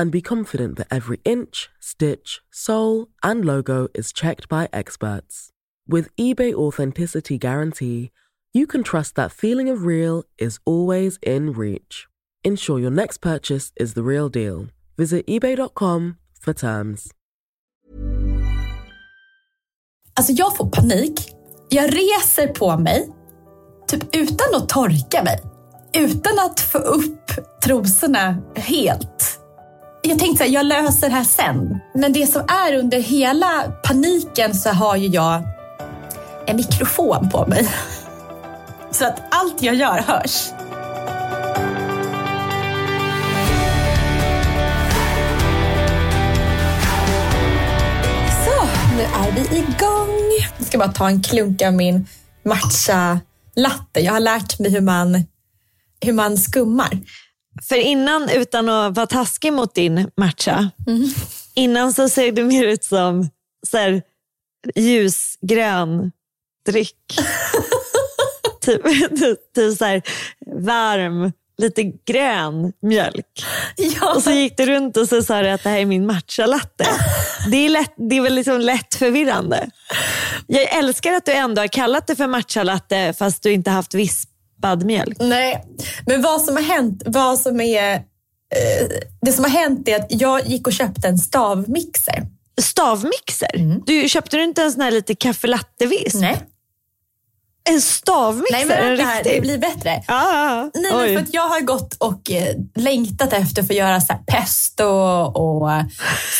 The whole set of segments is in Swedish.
and be confident that every inch, stitch, sole, and logo is checked by experts. With eBay Authenticity Guarantee, you can trust that feeling of real is always in reach. Ensure your next purchase is the real deal. Visit eBay.com for terms. Alltså jag får panik. Jag reser på mig, typ utan att torka mig. Utan att få upp trosorna helt. Jag tänkte så här, jag löser det här sen. Men det som är under hela paniken så har ju jag en mikrofon på mig. Så att allt jag gör hörs. Så, nu är vi igång. Jag ska bara ta en klunk av min matcha latte. Jag har lärt mig hur man, hur man skummar. För innan, utan att vara taskig mot din matcha, innan så ser det mer ut som så här, ljusgrön dryck. typ typ så här, varm, lite grön mjölk. Ja. Och så gick du runt och så sa du att det här är min matcha-latte. Det är, lätt, det är väl liksom lätt förvirrande. Jag älskar att du ändå har kallat det för matcha-latte fast du inte haft vispad mjölk. Nej, men vad som har hänt, vad som är, eh, det som har hänt är att jag gick och köpte en stavmixer. Stavmixer? Du köpte du inte en sån här lite kaffelatte-visp? Nej, En stavmixer? Nej men en vänta här, det blir bättre. Ja, ja, Nej, ja. men Oj. för att jag har gått och eh, längtat efter att få göra så pesto och eh,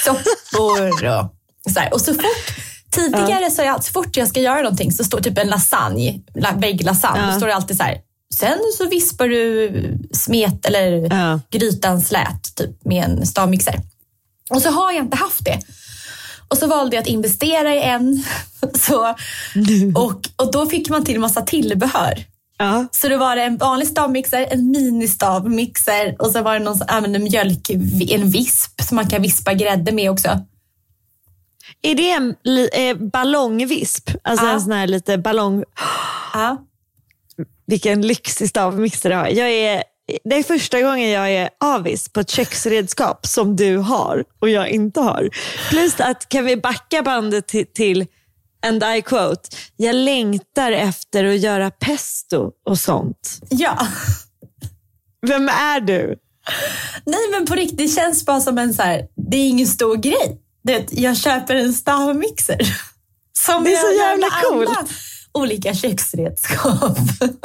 soppor och så här. Och så fort, tidigare så, jag, så fort jag ska göra någonting så står typ en lasagne, la, vägglasagne, Ja. då står det alltid så här. Sen så vispar du smet eller Ja. grytan slät typ med en stavmixer. Och så har jag inte haft det. Och så valde jag att investera i en. Så, och, och då fick man till massa tillbehör. Ja. Så då var det en vanlig stavmixer, en ministavmixer och så var det någon som använde mjölk, en visp som man kan vispa grädde med också. Är det en li, eh, ballongvisp? Alltså Ja. en sån här lite ballong... Ja. Vilken lyxig stavmixer du har. Jag är, det är första gången jag är avis på ett köksredskap som du har och jag inte har. Plus att kan vi backa bandet till, till and I quote, jag längtar efter att göra pesto och sånt. ja. Vem är du? Nej men på riktigt, det känns bara som en så här, det är ingen stor grej. Det, jag köper en stavmixer. Som Det är så jävla coolt. Olika köksredskap.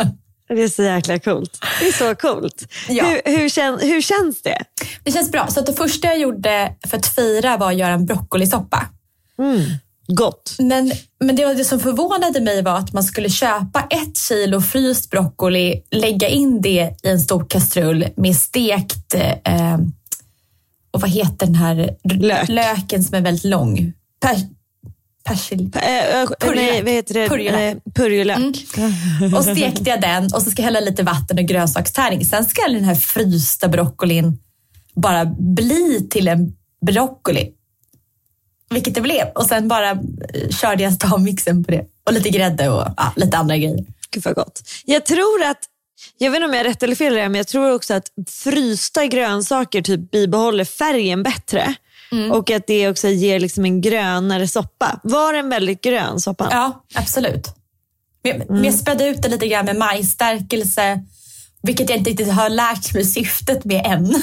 Det är så jäkla coolt. Det är så coolt. Ja. Hur, hur, kän, hur känns det? Det känns bra. Så att det första jag gjorde för att fira var att göra en broccolisoppa. Gott. Men, men det, var det som förvånade mig var att man skulle köpa ett kilo fryst broccoli, lägga in det i en stor kastrull med stekt, eh, och vad heter den här Lök. löken som är väldigt lång? Per, persil. Eh, Purjolök. nej, det? Purjolök. Eh, Purjolök. Och stekte jag den och så ska jag hälla lite vatten och grönsakstärning. Sen ska den här frysta broccolin bara bli till en broccoli. Vilket det blev. Och sen bara körde jag stavmixen på det. Och lite grädde och ja, lite andra grejer. Gud vad gott. Jag tror att, jag vet inte om jag har rätt eller fel men jag tror också att frysta grönsaker typ bibehåller färgen bättre. Mm. Och att det också ger liksom en grönare soppa. Var den väldigt grön soppan? Ja, absolut. Men, men jag spädde ut det lite grann med majsstärkelse. Vilket jag inte riktigt har lärt mig syftet med än.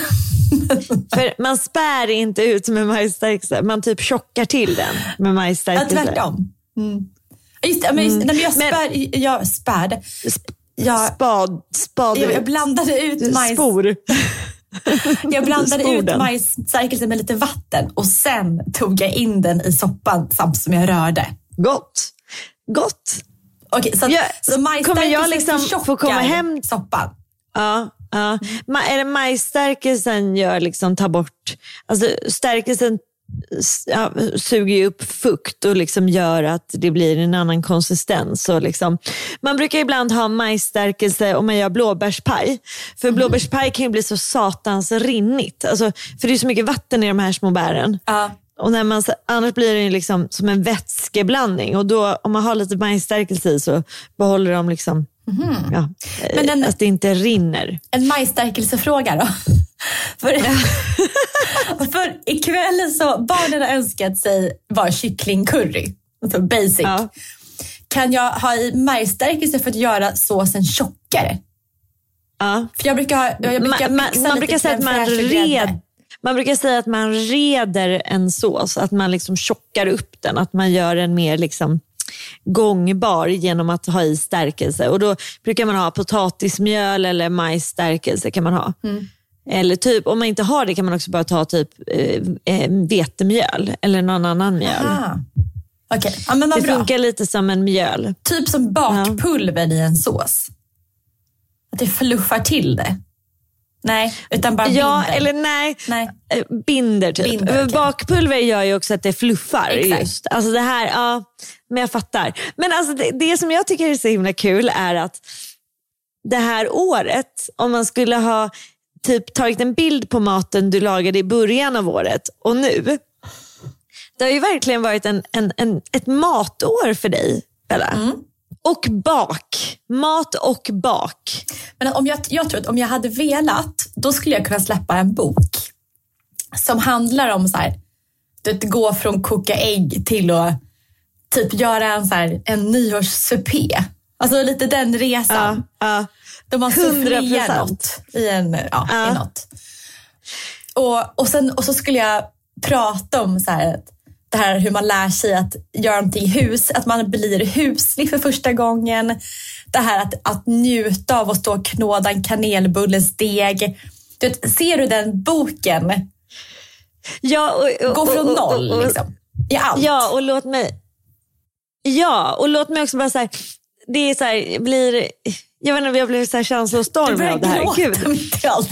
För man spär inte ut med majsstärkelse, man typ tjockar till den med Ja, majsstärkelse. tvärtom. Mm. Just, men, just, nej, men jag, Men- spär, jag spärde. Jag, Spad, spad, jag, jag blandade ut majs... spor. Jag blandade ut majsstärkelsen med lite vatten och sen tog jag in den i soppan samtidigt som jag rörde. Gott. Gott. Okej, så, att- Ja, så kommer jag liksom få komma hem- soppan. Ja, ja. Ma- är det majsstärkelsen gör liksom tar bort, alltså stärkelsen suger ju upp fukt och liksom gör att det blir en annan konsistens. Och liksom. Man brukar ibland ha majsstärkelse om man gör blåbärspaj. För blåbärspaj kan ju bli så satans rinnigt. Alltså, för det är så mycket vatten i de här små bären. Ja. Och när man, annars blir det liksom som en vätskeblandning. Och då, om man har lite majsstärkelse i så behåller de liksom, ja, Men eh, att det inte rinner. En majsstärkelsefråga då. för, för ikväll så barnen har önskat sig bara kycklingcurry. Alltså basic. Ja. Kan jag ha i majsstärkelse för att göra såsen tjockare? Ja. För jag brukar, ha, jag brukar man, man, man brukar säga att man, red, man brukar säga att man reder en sås, att man liksom tjockar upp den, att man gör den mer liksom gångbar genom att ha i stärkelse. Och Då brukar man ha potatismjöl eller majsstärkelse. kan man ha. Mm. Eller typ, om man inte har det kan man också bara ta typ eh, eh, vetemjöl eller någon annan mjöl. Okej, ja, men Det bra. funkar lite som en mjöl. Typ som bakpulver i en sås. Att det fluffar till det. Nej, utan bara Ja, binder. eller nej. Nej. Eh, Binder typ. Binder, okej. Bakpulver gör ju också att det fluffar. Exakt. Just. Alltså det här, ja, men jag fattar. Men alltså det, det som jag tycker är så himla kul är att det här året, om man skulle ha typ tagit en bild på maten du lagade i början av året och nu. Det har ju verkligen varit en, en, en, ett matår för dig, Bella. Mm. Och bak. Mat och bak. Men om jag, jag tror att om jag hade velat, då skulle jag kunna släppa en bok som handlar om så här, du vet, gå från koka ägg till att typ göra en, så här, en nyårssupé. Alltså lite den resan. Ja, ja. De man 100%. sufflerar något i, en, ja, Ja. i något. Och, och, sen, och så skulle jag prata om så här, att det här hur man lär sig att göra någonting hus, att man blir huslig för första gången. Det här att, att njuta av att stå och knåda en kanelbullesdeg. Du vet, ser du den boken? Ja, och, och, Gå från och- noll liksom, i allt. Ja, och låt mig, ja, och låt mig också bara här, det är så här, blir, jag vet inte, jag blev så här känslostormig av det här. Gud,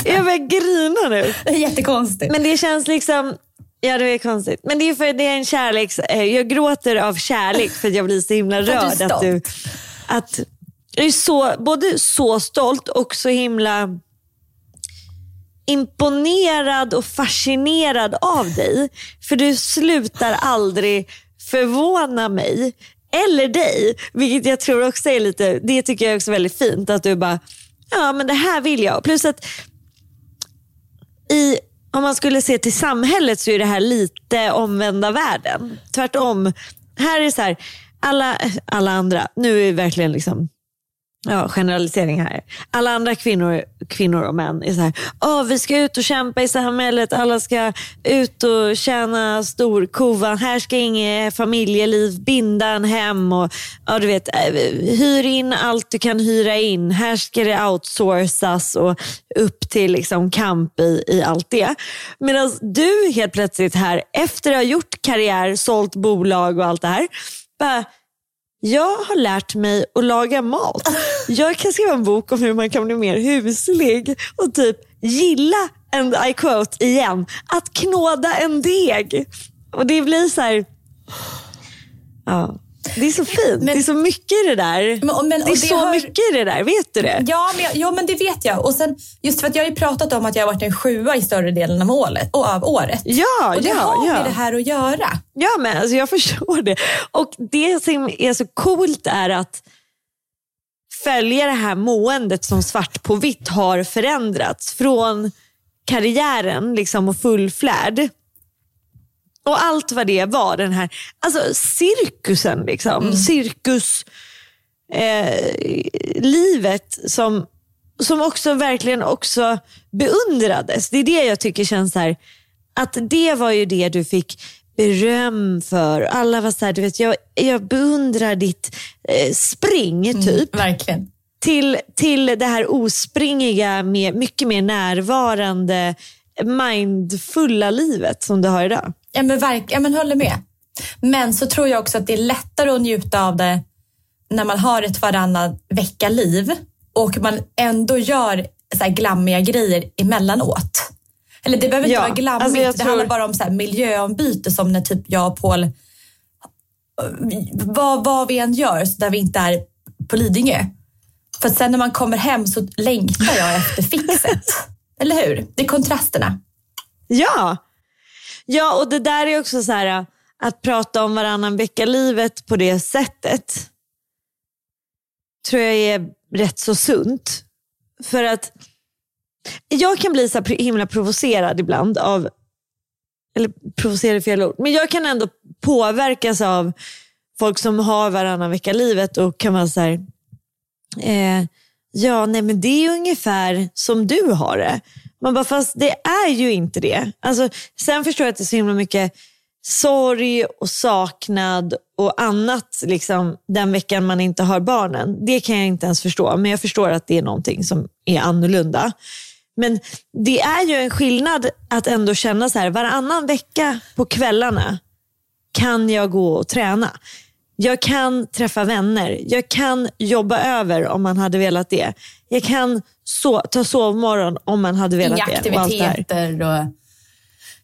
jag börjar grina nu. Det är jättekonstigt. Men det känns liksom, ja det är konstigt. Men det är för det är en kärleks, eh, jag gråter av kärlek för att jag blir så himla att du rörd. Att du, att, jag är så, både så stolt och så himla imponerad och fascinerad av dig. För du slutar aldrig förvåna mig eller dig. Vilket jag tror också är lite, det tycker jag också är väldigt fint. Att du bara, ja men det här vill jag. Plus att i, om man skulle se till samhället så är det här lite omvända världen. Tvärtom. Här är det så här, alla, alla andra, nu är vi verkligen liksom ja, generalisering här. Alla andra kvinnor, kvinnor och män är så här, oh, vi ska ut och kämpa i samhället, alla ska ut och tjäna storkovan, här ska inget familjeliv binda en hem och ja, du vet, eh, hyr in allt du kan hyra in, här ska det outsourcas och upp till liksom kamp i, i allt det. Medan du helt plötsligt här, efter att ha gjort karriär, sålt bolag och allt det här, bara, jag har lärt mig att laga mat. Jag kan skriva en bok om hur man kan bli mer huslig och typ gilla, and I quote igen, att knåda en deg. Och det blir så här, ja, det är så fint. det är så mycket i det där. Men- men- det är det så har- mycket i det där, vet du det? Ja, men, ja, men det vet jag. Och sen, just för att jag har pratat om att jag har varit en sjua i större delen av året. Och av året. Ja, och det ja, har ja. med det här att göra. Ja, men alltså jag förstår det. Och det som är så coolt är att följa det här måendet som svart på vitt har förändrats från karriären liksom och fullflärd. Och allt vad det var, den här alltså cirkusen, liksom. cirkus eh, livet som, som också verkligen också beundrades. Det är det jag tycker känns här, att det var ju det du fick beröm för. Alla var så här, du vet, jag, jag beundrar ditt eh, spring typ. Verkligen. Till, till det här ospringiga, med, mycket mer närvarande, mindfulla livet som du har idag. Ja, men, verk, ja, men håller med. Men så tror jag också att det är lättare att njuta av det när man har ett varannan vecka-liv och man ändå gör så här glammiga grejer emellanåt. Eller det behöver inte Ja, vara glammigt, alltså det tror- handlar bara om så här miljöombyte som när typ jag och Paul, vad, vad vi än gör, så där vi inte är på Lidingö. För sen när man kommer hem så längtar jag efter fixet. Eller hur? Det är kontrasterna. Ja ja, och det där är också så här äh, att prata om varannan vecka-livet på det sättet tror jag är rätt så sunt. För att jag kan bli så här himla provocerad ibland av, eller provocerad är fel ord, men jag kan ändå påverkas av folk som har varannan vecka-livet och kan vara så här, eh, ja nej men det är ungefär som du har det. Man bara, fast det är ju inte det. Alltså, sen förstår jag att det är så himla mycket sorg och saknad och annat liksom, den veckan man inte har barnen. Det kan jag inte ens förstå, men jag förstår att det är någonting som är annorlunda. Men det är ju en skillnad att ändå känna så här, varannan vecka på kvällarna kan jag gå och träna. Jag kan träffa vänner. Jag kan jobba över om man hade velat det. Jag kan so ta sovmorgon om man hade velat Inga det. och här. aktiviteter och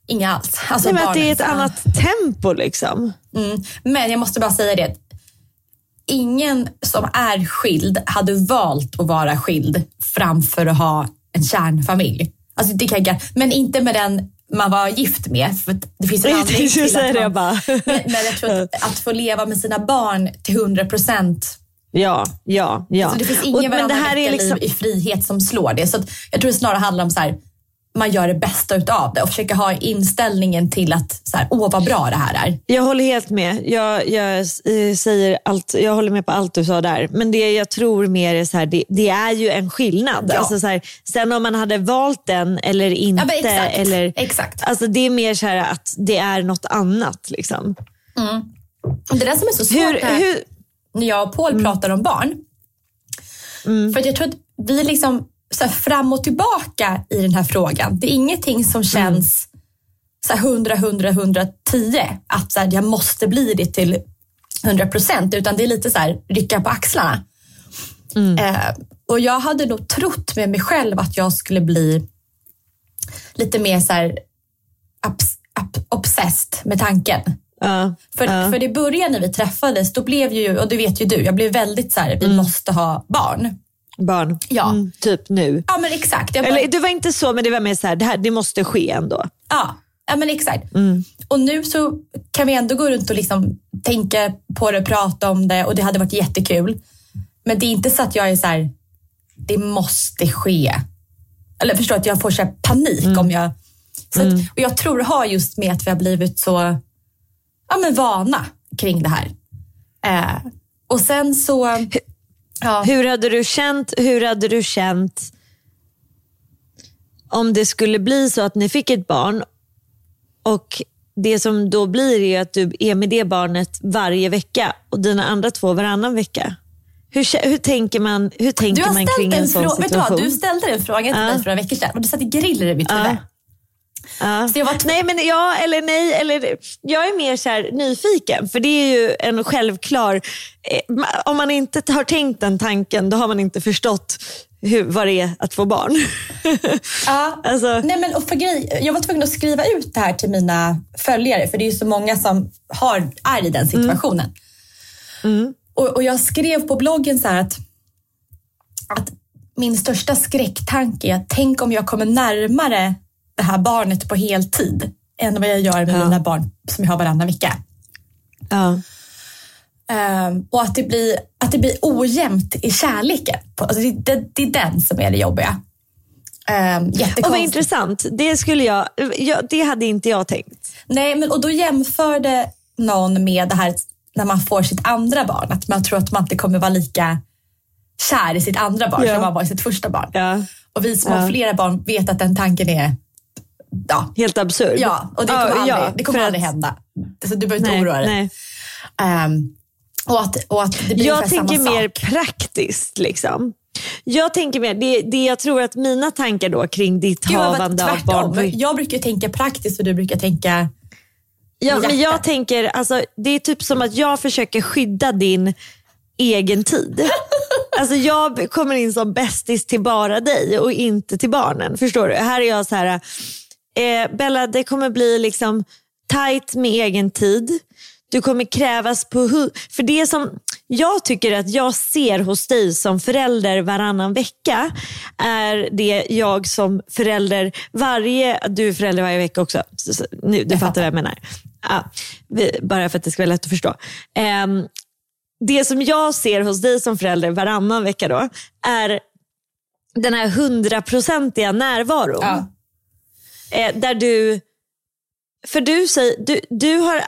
inga alls. Alltså Nej, men det är ett annat tempo liksom. Mm. Men jag måste bara säga det. Ingen som är skild hade valt att vara skild framför att ha en kärnfamilj. Alltså det kan jag, men inte med den man var gift med. För det finns en Jag anledning till att man, bara. men, men jag tror att, att få leva med sina barn till 100 procent. Ja, ja, ja. Så det finns Och- ingen men det här är liksom, i frihet som slår det. Så jag tror det snarare handlar om så här, man gör det bästa utav det och försöker ha inställningen till att så här, åh vad bra det här är. Jag håller helt med. Jag, jag, eh, säger allt, jag håller med på allt du sa där. Men det jag tror mer är så här, det, det är ju en skillnad. Ja. Alltså så här, sen om man hade valt den eller inte. Ja, exakt. Eller, exakt. Alltså det är mer så här att det är något annat. Liksom. Och det där som är så svårt Hur, när, hur, när jag och Paul pratar om barn. För att jag tror att vi liksom så fram och tillbaka i den här frågan. Det är ingenting som känns så här 100, 100, 110. Att så här, jag måste bli det till 100 procent. Utan det är lite så här rycka på axlarna. Eh, och jag hade nog trott med mig själv att jag skulle bli lite mer så här abs- ab- obsessed med tanken. ja, För, ja. för i början när vi träffades, då blev ju, och det vet ju du, jag blev väldigt så här, vi måste ha barn. Barn. Ja. Mm, typ nu. Ja men exakt. Bara, Eller det var inte så, men det var mer så här, det, här, det måste ske ändå. ja, ja men exakt. Mm. Och nu så kan vi ändå gå runt och liksom tänka på det, prata om det och det hade varit jättekul. Men det är inte så att jag är så här, det måste ske. Eller förstår att jag får så här panik Mm. om jag... Så att, och jag tror det har just med att vi har blivit så ja, men vana kring det här. Eh, och sen så... Ja, Hur hade du känt, hur hade du känt om det skulle bli så att ni fick ett barn och det som då blir är att du är med det barnet varje vecka och dina andra två varannan vecka. Hur, hur tänker man, hur du tänker man kring en en sån fråga. Vet du, vad? situation? du ställde den frågan till Ja. mig för några veckor sedan och det satte griller i mitt huvud. Ja. Så jag var Nej, men ja eller nej. Eller, jag är mer så här nyfiken, för det är ju en självklar... Eh, om man inte har tänkt den tanken, då har man inte förstått hur, vad det är att få barn. Ja. alltså, Nej, men, och för grej, jag var tvungen att skriva ut det här till mina följare för det är ju så många som har, är i den situationen. Och, och jag skrev på bloggen så här att, att min största skräcktanke är att tänk om jag kommer närmare det här barnet på heltid än vad jag gör med Ja. mina barn som jag har varannan vecka. ja. Ehm, och att det, blir, att det blir ojämnt i kärleken. Alltså det, det, det är den som är det jobbiga. Um, Och vad intressant. Det, skulle jag, ja, det hade inte jag tänkt. Nej, men och då jämförde någon med det här när man får sitt andra barn. Att man tror att man inte kommer vara lika kär i sitt andra barn Ja. som man var i sitt första barn. Ja. Och vi som Ja. har flera barn vet att den tanken är Ja, Helt absurd. ja och det kommer Ja, aldrig, det kommer aldrig att- hända. Så du behöver inte oroa dig. nej. Ehm, och, att, och att det blir Jag tänker samma mer sak. praktiskt. Liksom. Jag tänker mer, det, det jag tror att mina tankar då kring ditt Gud, havande av barn. Jag brukar tänka praktiskt och du brukar tänka... Ja, men jag tänker, alltså, det är typ som att jag försöker skydda din egen tid. Alltså jag kommer in som bästis till bara dig och inte till barnen. Förstår du? Här är jag så här, eh, Bella, det kommer bli liksom tight med egen tid. Du kommer krävas på För det som jag tycker att jag ser hos dig som förälder varannan vecka är det jag som förälder varje... Du är förälder varje vecka också. Så, så, nu, du fattar vad jag menar. Ja, bara för att det ska vara lätt att förstå. Ehm, det som jag ser hos dig som förälder varannan vecka då är den här hundraprocentiga närvaron. Ja. Eh, där du, för du säger, du, du har,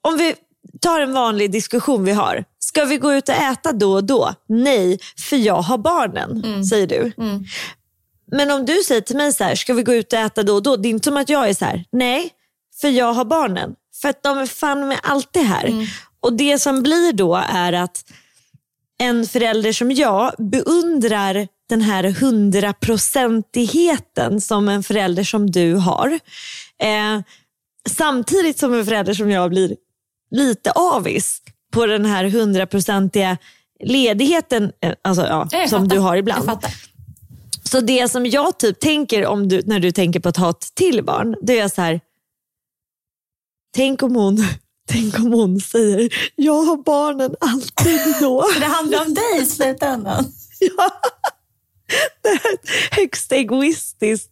om vi tar en vanlig diskussion vi har. Ska vi gå ut och äta då och då? Nej, för jag har barnen, säger du. Men om du säger till mig så här, ska vi gå ut och äta då och då? Det är inte som att jag är så här, nej, för jag har barnen. För att de är fan med alltid här. Och det som blir då är att en förälder som jag beundrar den här hundraprocentigheten som en förälder som du har. Eh, samtidigt som en förälder som jag blir lite avis på den här hundraprocentiga ledigheten eh, alltså, ja, som fattar. du har ibland. Så det som jag typ tänker om du, när du tänker på att ha ett till barn, det är så här. Tänk om hon, tänk om hon säger, jag har barnen alltid då. För det handlar om dig i slutändan. Ja. Det här är högst egoistiskt.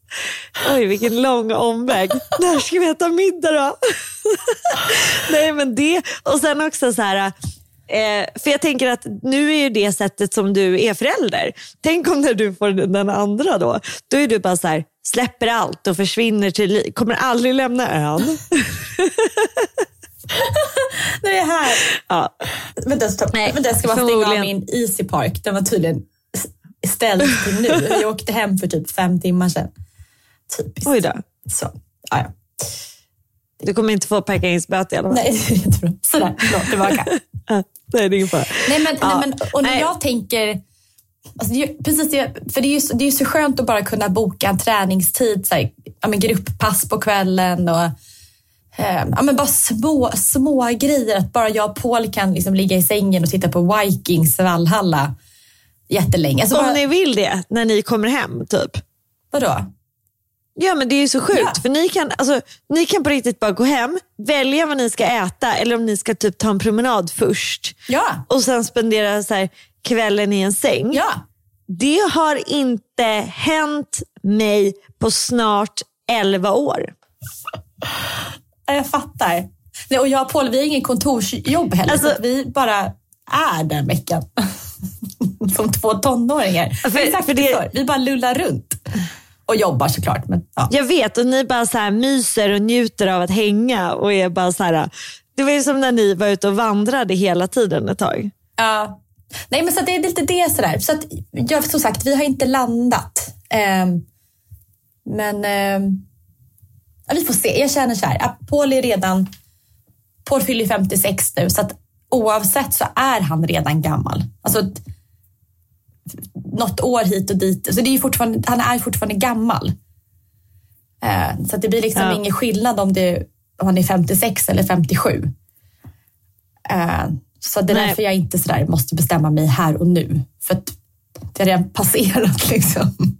Oj, vilken lång omväg. När ska vi äta middag då? Nej, men det. Och sen också så här. Eh, för jag tänker att nu är ju det sättet som du är förälder. Tänk om när du får den andra då. Då är du bara så här, släpper allt och försvinner till, kommer aldrig lämna ön. Det är här. Ja. Vänta, stopp. Nej, Vänta, jag ska bara stänga av min Easy Park. Den var tydligen s- ställd till nu. Jag åkte hem för typ fem timmar sedan. Typiskt. Oj då. Så, ja, ja. Du kommer inte få parkeringsböter i alla fall. Nej, det är jättebra. Sådär, förlåt, tillbaka. Nej, det är ingen fara. Nej, men, Ja. nej, men, och när Nej. jag tänker... Alltså, det, precis det, för det är, ju, så- det är ju så skönt att bara kunna boka en träningstid, så här, ja, men grupppass på kvällen och eh, ja, men bara små, små grejer. Att bara jag och Paul kan liksom ligga i sängen och titta på Vikings Valhalla jättelänge. Alltså, Om bara, ni vill det när ni kommer hem, typ. Vadå? Ja men det är ju så sjukt Ja. för ni kan, alltså, ni kan på riktigt bara gå hem, välja vad ni ska äta eller om ni ska typ ta en promenad först Ja, och sen spendera så här, kvällen i en säng. ja. Det har inte hänt mig på snart 11 år. Ja, Jag fattar. Nej, och jag och Paul, vi har ingen kontorsjobb heller, Alltså- vi bara är den veckan. Som två tonåringar. För- Exakt för det... det- Vi bara lullar runt. Och jobbar såklart. Men, ja. Jag vet och ni bara så här myser och njuter av att hänga och är bara så här. Det var ju som när ni var ute och vandrade hela tiden ett tag. Ja. Nej, men så det är lite det sådär. Så att, ja, som sagt, vi har inte landat. Ehm, men ehm, ja, vi får se. Jag känner så här, Paul är redan... Paul fyller 56 nu, så att oavsett så är han redan gammal. Alltså, något år hit och dit. Så det är fortfarande, han är fortfarande gammal. Eh, så det blir liksom Ja. ingen skillnad om, det, om han är 56 eller 57. Eh, så det är Nej. därför jag inte sådär måste bestämma mig här och nu. För att det har redan passerat liksom.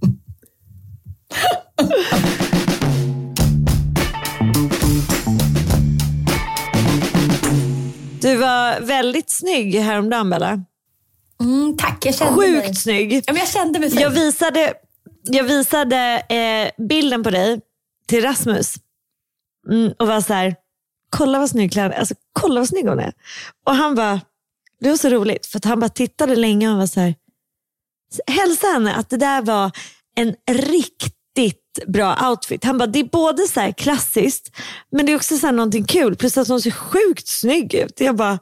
Du var väldigt snygg häromdagen Bella. Mm, tack, jag kände mig... Sjukt snygg. Ja, men jag kände mig fin. Jag visade, jag visade eh, bilden på dig till Rasmus mm, och var så här, kolla vad snygg alltså, kolla vad snygg hon är. Och han bara, det var så roligt för han bara tittade länge och var så här, hälsa henne att det där var en riktigt bra outfit. Han bara, det är både så här klassiskt men det är också så här någonting kul plus att hon ser sjukt snygg ut. Jag bara,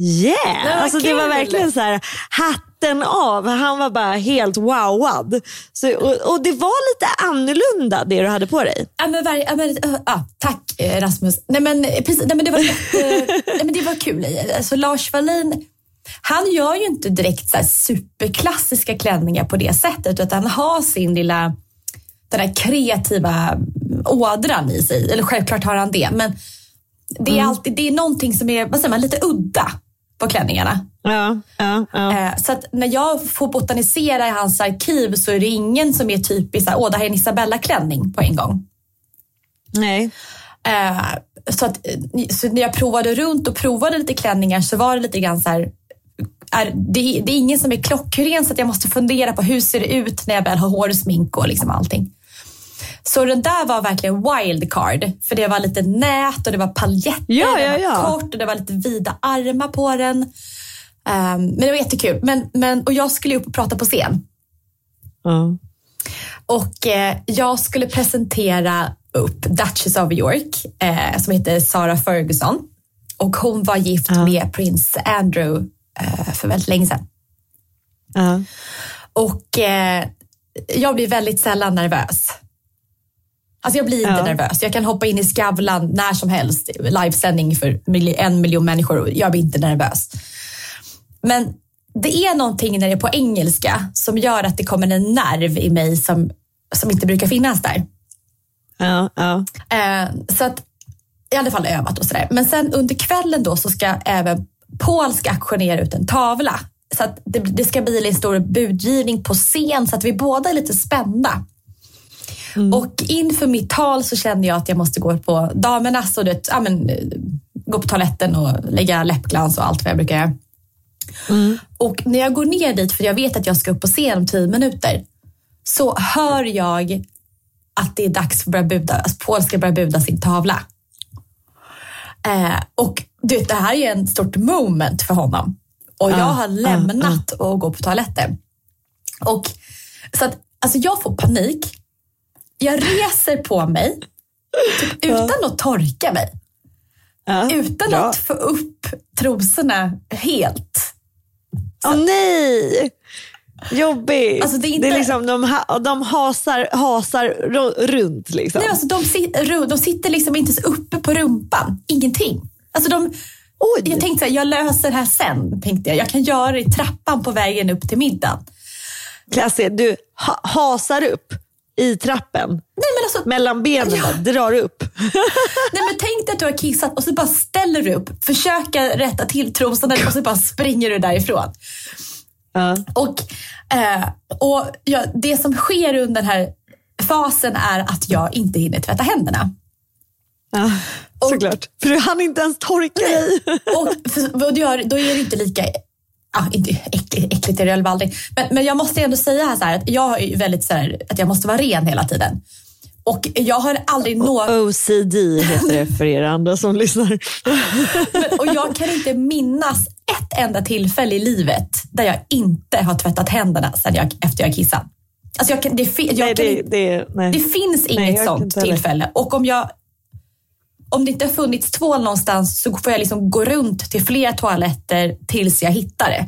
yeah! var alltså, det var verkligen så här, hatten av. Han var bara helt wowad. Så, och, och det var lite annorlunda det du hade på dig. Ja, men, var, ja, men, uh, ah, tack eh, Rasmus. Nej, men, eh, precis, nej, men det, var jätte, nej, men det var kul. Alltså, Lars Wallin, han gör ju inte direkt så här superklassiska klänningar på det sättet utan han har sin lilla den här kreativa ådran i sig. Eller självklart har han det. Men det är, alltid, det är någonting som är vad säger man, lite udda på klänningarna. Ja, ja, ja. Eh, Så när jag får botanisera i hans arkiv så är det ingen som är typisk, åh det här är en Isabella-klänning på en gång. Nej. Eh, så, att, så när jag provade runt och provade lite klänningar så var det lite grann så här, är, det, det är ingen som är klockren så att jag måste fundera på hur ser det ut när jag väl har hår och smink och liksom allting. Så den där var verkligen wildcard. För det var lite nät och det var paljetter, Ja, ja, den var ja. kort och det var lite vida armar på den. Ehm, men det var jättekul. Men, men, och jag skulle upp och prata på scen. Ja. Och eh, jag skulle presentera upp Duchess of York eh, som heter Sarah Ferguson. Och hon var gift Ja. med prins Andrew eh, för väldigt länge sedan. Ja. Och eh, jag blir väldigt sällan nervös. Alltså jag blir inte Ja. nervös. Jag kan hoppa in i Skavlan när som helst, livesändning för en miljon människor och jag blir inte nervös. Men det är någonting när det är på engelska som gör att det kommer en nerv i mig som, som inte brukar finnas där. Ja. Ja. Eh, så att i alla fall övat och sådär. Men sen under kvällen då så ska även Paul ska auktionera ut en tavla. Så att det, det ska bli en stor budgivning på scen så att vi båda är lite spända. Och inför mitt tal så kände jag att jag måste gå på damernas och det, ja, men, gå på toaletten och lägga läppglans och allt vad jag brukar göra. Och när jag går ner dit, för jag vet att jag ska upp på scen om tio minuter, så hör jag att det är dags för att buda. Alltså Paul ska börja buda sin tavla. Eh, och du vet, det här är en stort moment för honom. Och jag Ja, har lämnat och går på toaletten. Och så att, alltså jag får panik. Jag reser på mig typ, utan att torka mig. Ja. Utan Bra. att få upp trosorna helt. Åh nej! Jobbigt. Alltså, det är inte- liksom, de, ha, de hasar, hasar runt. Liksom. Nej, alltså, de, sit, de sitter liksom inte ens uppe på rumpan. Ingenting. Alltså, de, Oj! jag tänkte att jag löser det här sen. Tänkte jag. jag kan göra det i trappan på vägen upp till middagen. Klasse, du ha, hasar upp i trappen. Nej, men alltså, Mellan benen Ja. drar upp. nej, men tänk dig att du har kissat och så bara ställer du upp, försöker rätta till trosorna och så bara springer du därifrån. Ja. Och, eh, och ja, det som sker under den här fasen är att jag inte hinner tvätta händerna. Ja, Och- såklart. För du hann inte ens torka dig. Och, och då är det inte lika Ja, inte äckligt, äckligt är det väl aldrig. Men, men jag måste ändå säga här, så här att jag är väldigt så här, att jag måste vara ren hela tiden. Och jag har aldrig nått, OCD heter det för er andra som lyssnar. och jag kan inte minnas ett enda tillfälle i livet där jag inte har tvättat händerna sen jag, efter jag kissat. Alltså jag kan, det, jag nej, kan det, det, nej. det finns Nej, inget kan sånt tillfälle. Och om jag om det inte har funnits tvål någonstans så får jag liksom gå runt till flera toaletter tills jag hittar det.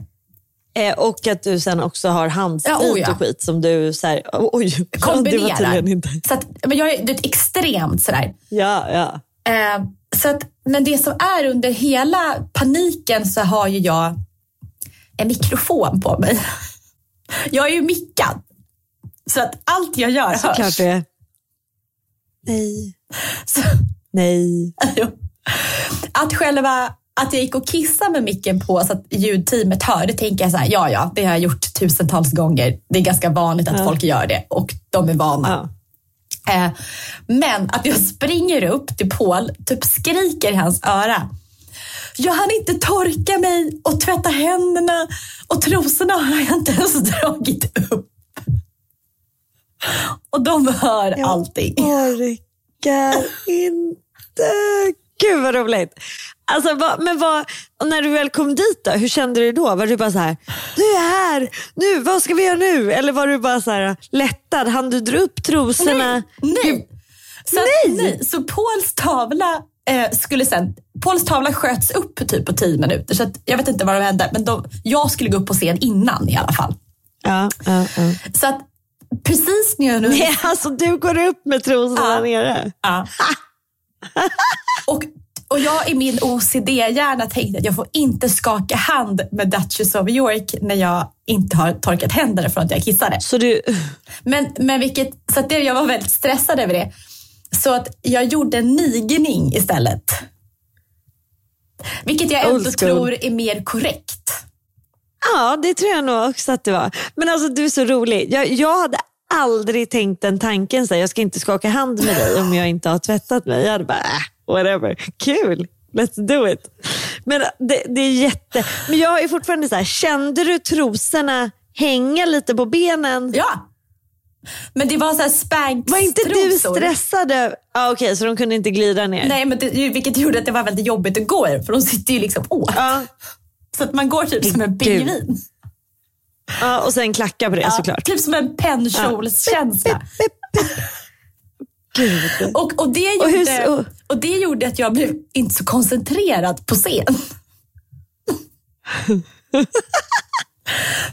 Eh, och att du sen också har handsprit Ja, oh ja. och skit som du så här, oj, kombinerar. inte. Så att, men jag är det är extremt sådär. Ja, ja. Eh, så att, men det som är under hela paniken så har ju jag en mikrofon på mig. Jag är ju mickad. Så att allt jag gör hörs. Såklart det. Nej, Så, nej. att själva att jag gick och kissade med micken på så att ljudteamet hör, det tänker jag så här, ja ja, det har jag gjort tusentals gånger. Det är ganska vanligt att Ja. folk gör det och de är vana. Ja. Eh, men att jag springer upp till Paul, typ skriker i hans öra. Jag hann inte torka mig och tvätta händerna och trosorna har jag inte ens dragit upp. Och de hör Jag allting. orkar inte. Gud vad roligt. Alltså, vad, men vad, när du väl kom dit då, hur kände du då? Var du bara så här, du är här, nu, vad ska vi göra nu? Eller var du bara så här lättad? Han du dra upp trosorna? Nej, nej. Så, Nej! nej. så Pauls tavla eh, skulle sen, Pauls tavla sköts upp typ på tio minuter. Så att, jag vet inte vad som hände, men de, jag skulle gå upp på scen innan i alla fall. Ja, ja, ja. Så att precis när jag nu... Nej, alltså du går upp med trosorna Ja. nere. Ja. Och, och jag i min OCD-hjärna tänkte att jag får inte skaka hand med Duchess of York när jag inte har torkat händerna från att jag kissade. Så du, Men, men vilket, så att det, jag var väldigt stressad över det. Så att jag gjorde en nigning istället. Vilket jag ändå tror är mer korrekt. ja det tror jag nog också att det var. Men alltså du är så rolig. Jag, jag hade aldrig tänkt den tanken, så här, jag ska inte skaka hand med dig om jag inte har tvättat mig. Jag hade bara, äh, whatever, kul, let's do it. Men det, det är jätte... Men jag är fortfarande så här, kände du trosorna hänga lite på benen? Ja. Men det var så här spanks Var inte du stressad? Ah, Okej, okay, så de kunde inte glida ner? Nej, men det, vilket gjorde att det var väldigt jobbigt att gå i, för de sitter ju liksom åt. Ja. Så att man går typ som en pingvin. Ja, och sen klacka på det såklart. typ som en pennkjolskänsla. Gud. Och, och, det Och hur- gjorde, och- och det gjorde att jag blev inte så koncentrerad på scen.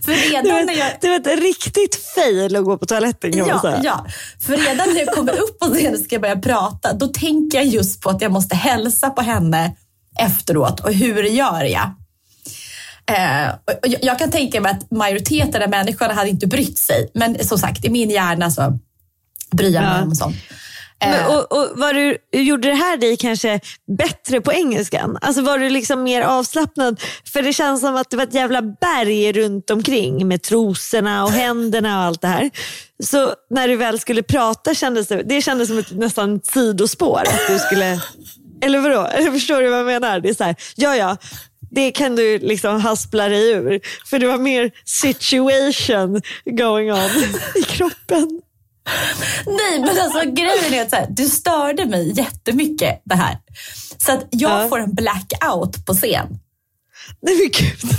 För Det redan var, när jag... det var ett riktigt fail att gå på toaletten kan man Ja, säga. ja, för redan när jag kommer upp på scenen och ska börja prata, då tänker jag just på att jag måste hälsa på henne efteråt och hur gör jag? Eh, jag- kan tänka mig att majoriteten av människorna hade inte brytt sig, men som sagt, i min hjärna så bryr jag mig Ja. om sånt. Eh, Men, och, och var du, gjorde det här dig kanske bättre på engelskan? Alltså var du liksom mer avslappnad? För det känns som att det var ett jävla berg runt omkring med trosorna och händerna och allt det här. Så när du väl skulle prata kändes det, det kändes som ett nästan sidospår. Att du skulle, eller vadå? Förstår du vad jag menar? Det är så här, ja ja, det kan du liksom haspla dig ur. För det var mer situation going on i kroppen. Nej, men alltså grejen är att så här, du störde mig jättemycket det här. Så att jag Ja. får en blackout på scen. Nej men gud.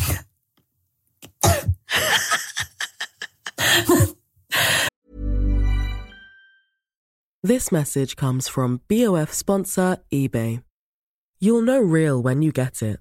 This message comes from BOF sponsor eBay. You'll know real when you get it.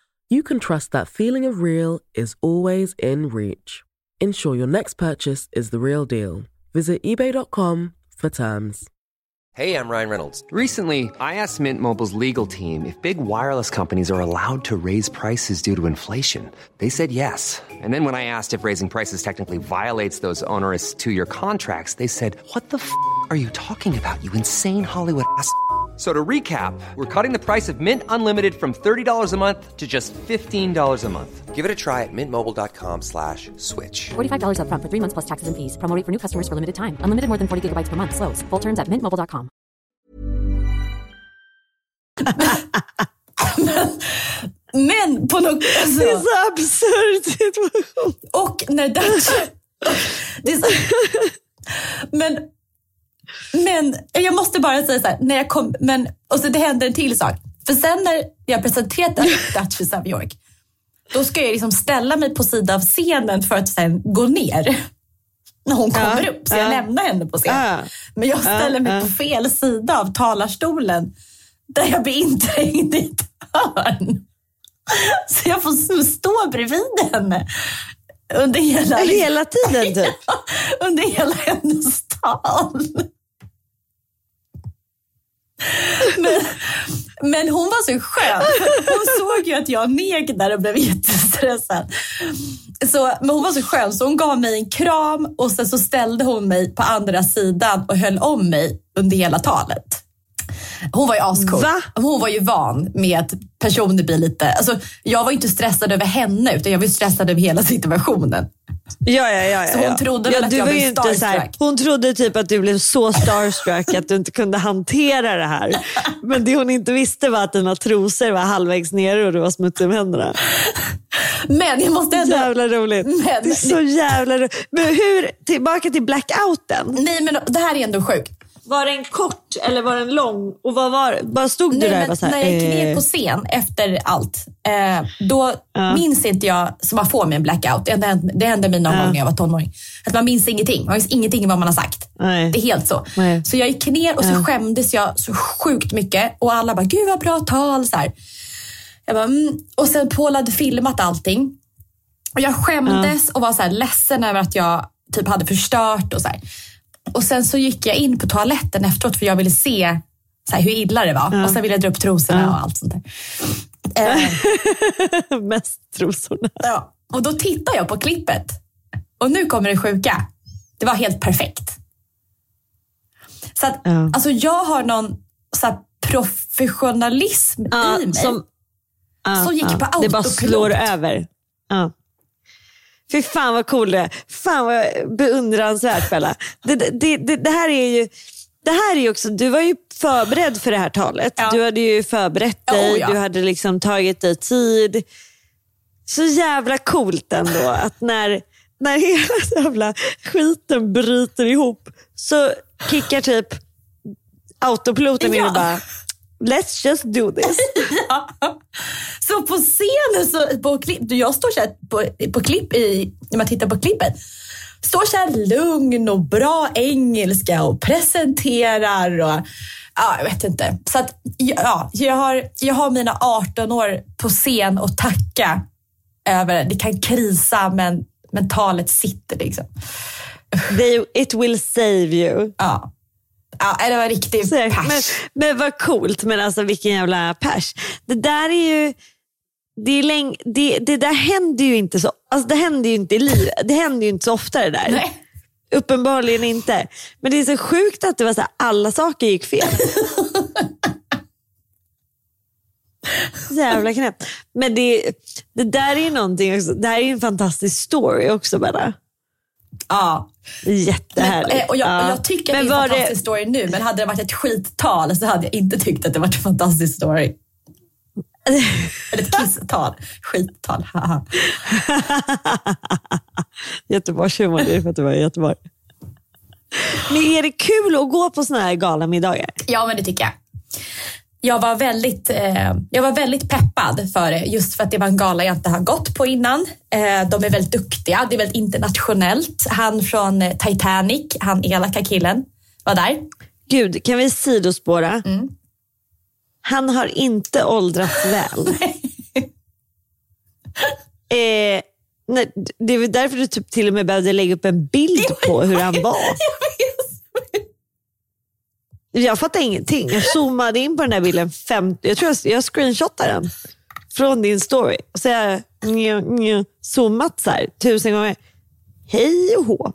you can trust that feeling of real is always in reach. Ensure your next purchase is the real deal. Visit eBay.com for terms. Hey, I'm Ryan Reynolds. Recently, I asked Mint Mobile's legal team if big wireless companies are allowed to raise prices due to inflation. They said yes. And then when I asked if raising prices technically violates those onerous two year contracts, they said, What the f are you talking about, you insane Hollywood ass? F- So to recap, we're cutting the price of Mint Unlimited from $30 a month to just $15 a month. Give it a try at mintmobile.com slash switch. $45 upfront for three months plus taxes and fees. Promo for new customers for limited time. Unlimited more than 40 gigabytes per month. Slows. Full terms at mintmobile.com. Men på något... Alltså, Det är så absurd situation. Och när Dutch... Det är så, men, men jag måste bara säga så här, när jag kom, men, och så det händer en till sak. För sen när jag presenterat för Savvy York, då ska jag liksom ställa mig på sidan av scenen för att sen gå ner. När hon kommer upp, så jag ja. lämnar henne på scenen. Ja. Men jag ställer mig ja. på fel sida av talarstolen där jag blir inträngd i ett hörn. Så jag får stå bredvid henne under hela, Hela tiden typ. under hela hennes tal. Men, men hon var så skön. Hon såg ju att jag neg där och blev jättestressad. Så, men hon var så skön så hon gav mig en kram och sen så ställde hon mig på andra sidan och höll om mig under hela talet. Hon var ju ascool. Va? Hon var ju van med att personer blir lite... Alltså, jag var inte stressad över henne utan jag var stressad över hela situationen. Ja, ja, ja, ja, Så hon ja. trodde väl ja, att du jag var blev inte så här, starstruck. Hon trodde typ att du blev så starstruck att du inte kunde hantera det här. Men det hon inte visste var att dina trosor var halvvägs nere och du var smutsig om händerna. Men jag måste ändå... Jävla roligt. Men- det är så jävla roligt. Men hur, tillbaka till blackouten. Nej, men det här är ändå sjukt. Var den kort eller var den lång? Och vad var Bara stod du Nej, där och så här, när jag gick ner eh, på scen efter allt, eh, då minns inte jag, som man får med en blackout, det hände, det hände mig någon gång när jag var tonåring, att man minns ingenting. Man minns ingenting vad man har sagt. Nej. Det är helt så. Nej. Så jag gick ner och så skämdes jag så sjukt mycket och alla bara, gud vad bra tal. Så här. Jag bara, mm. Och sen Paul hade filmat allting. Och jag skämdes och var så här ledsen över att jag typ hade förstört och så här. Och sen så gick jag in på toaletten efteråt för jag ville se så här, hur illa det var. Och sen ville jag dra upp trosorna och allt sånt där. Eh, Mest trosorna. ja. Och då tittar jag på klippet. Och nu kommer det sjuka. Det var helt perfekt. Så att, Ja. alltså jag har någon så här, professionalism Ja, i mig. som, ja, Som gick på Det bara autopilot. slår över. Ja. Fy fan vad cool det är. Fan vad beundransvärt Bella. Det, det, det, det här är ju det här är också, du var ju förberedd för det här talet. Ja. Du hade ju förberett dig, oh ja. du hade liksom tagit dig tid. Så jävla coolt ändå att när, när hela jävla skiten bryter ihop så kickar typ autopiloten in Ja. och bara Let's just do this. Ja. Så på scenen, så, på klipp, jag står så här på, på klipp i, när man tittar på klippet, står så här lugn och bra engelska och presenterar och ja, jag vet inte. Så att ja, jag har, jag har mina 18 år på scen att tacka över. Det kan krisa men mentalet sitter liksom. They, it will save you. Ja. Ja, det var riktigt Säkert. pers. Men, men vad coolt, men alltså vilken jävla pers. Det där är ju, det, är läng, det, det där händer ju inte så, alltså det händer ju inte i livet. Det händer ju inte så ofta det där. Nej. Uppenbarligen inte. Men det är så sjukt att det var så här, alla saker gick fel. Så Jävla knäppt. Men det, det där är ju någonting också, det här är ju en fantastisk story också bara. Ja. Jättehärligt. Eh, Och jag, Ja. och jag tycker Men att det är en fantastisk story nu, men hade det varit ett skittal så hade jag inte tyckt att det var en fantastisk story. Eller ett kisstal. Skittal. Göteborgshumor, det är för att du var i Göteborg. Men är det kul att gå på såna här galamiddagar? ja, men det tycker jag. Jag var, väldigt, eh, jag var väldigt peppad för det, just för att det var en gala jag inte har gått på innan. Eh, de är väldigt duktiga, det är väldigt internationellt. Han från Titanic, han elaka killen, var där. Gud, kan vi sidospåra? Mm. Han har inte åldrats väl. eh, nej, det är väl därför du typ till och med behövde lägga upp en bild på hur han var. Jag fattar ingenting. Jag zoomade in på den här bilden, 50, jag tror jag, jag screenshotade den från din story. Så jag nj, nj, zoomat så här, tusen gånger. Hej och hå.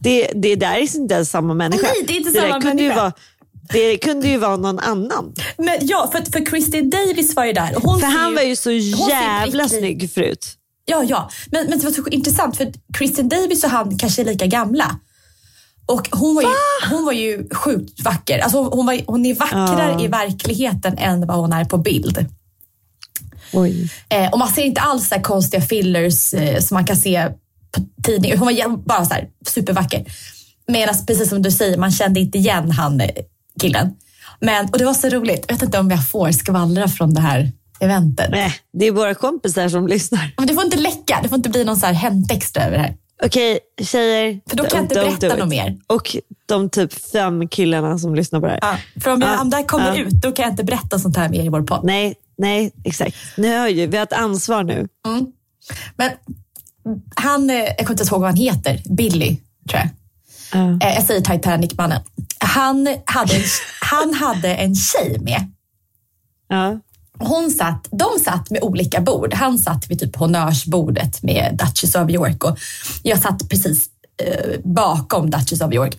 Det, det där är inte ens samma människa. Nej, det är inte där samma kunde ju människa. vara, Det kunde ju vara någon annan. Men ja, för, för Kristin Davis var ju där. Hon För han var ju så jävla snygg förut. Ja, ja. Men, men det var så intressant för Kristin Davis och han kanske är lika gamla. Och hon var ju, hon var ju sjukt vacker. Alltså hon, var, hon är vackrare Ja. i verkligheten än vad hon är på bild. Eh, och man ser inte alls så här konstiga fillers eh, som man kan se på tidningar. Hon var bara så här supervacker. Medan precis som du säger, man kände inte igen han eh, killen. Men, och det var så roligt. Jag vet inte om jag får skvallra från det här eventet. Nej, det är våra kompisar som lyssnar. Men det får inte läcka. Det får inte bli någon så här händtext över det här. Okej, tjejer. För då kan jag inte berätta något mer. Och de typ fem killarna som lyssnar på det här. Ja, för om, jag, Ja, om det här kommer ut, då kan jag inte berätta sånt här mer i vår podd. Nej, nej, exakt. Ni hör ju, vi har ett ansvar nu. Men han, eh, jag kommer inte ihåg vad han heter, Billy, tror jag. Ja. Eh, Jag säger Titanic-mannen. Han hade, en, han hade en tjej med. Ja. Hon satt, de satt med olika bord. Han satt vid typ honnörsbordet med Duchess of York och jag satt precis eh, bakom Duchess of York.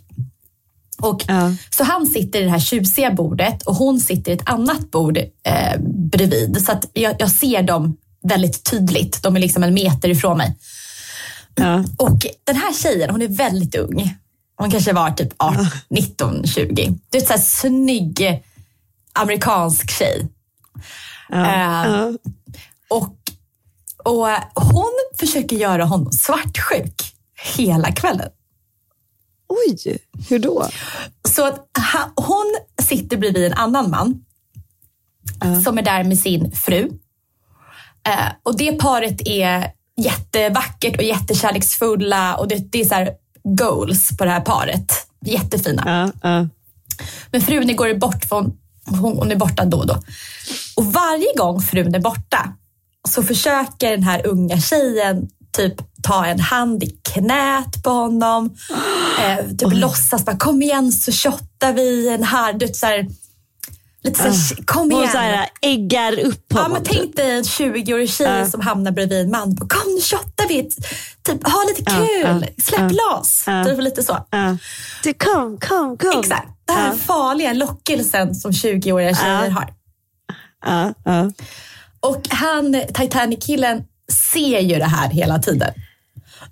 Och, Ja. Så han sitter i det här tjusiga bordet och hon sitter i ett annat bord eh, bredvid. Så att jag, jag ser dem väldigt tydligt. De är liksom en meter ifrån mig. Ja. Och den här tjejen, hon är väldigt ung. Hon kanske var typ 18, 19, 20. Du så här snygg amerikansk tjej. Eh, Ja. Och, och hon försöker göra honom svartsjuk hela kvällen. Oj, hur då? Så att ha, hon sitter bredvid en annan man som är där med sin fru. Eh, och det paret är jättevackert och jättekärleksfulla och det, det är så goals på det här paret. Jättefina. Men frun går bort, för hon, hon, hon är borta då och då. Och varje gång frun är borta så försöker den här unga tjejen typ ta en hand i knät på honom. Eh, typ låtsas bara, kom igen så shottar vi en här. Så här lite så här, kom Hon igen. så här, äggar upp Ja, honom. men tänk dig en 20-årig tjej som hamnar bredvid en man. Kom nu shottar vi. Typ, ha lite kul. ja, Släpp loss. ja. Typ lite så. Ja. Du, kom, kom, kom. Exakt. Den här farliga lockelsen som 20-åriga tjejer Ja. har. Ja, ja. Och han, Titanic-killen, ser ju det här hela tiden.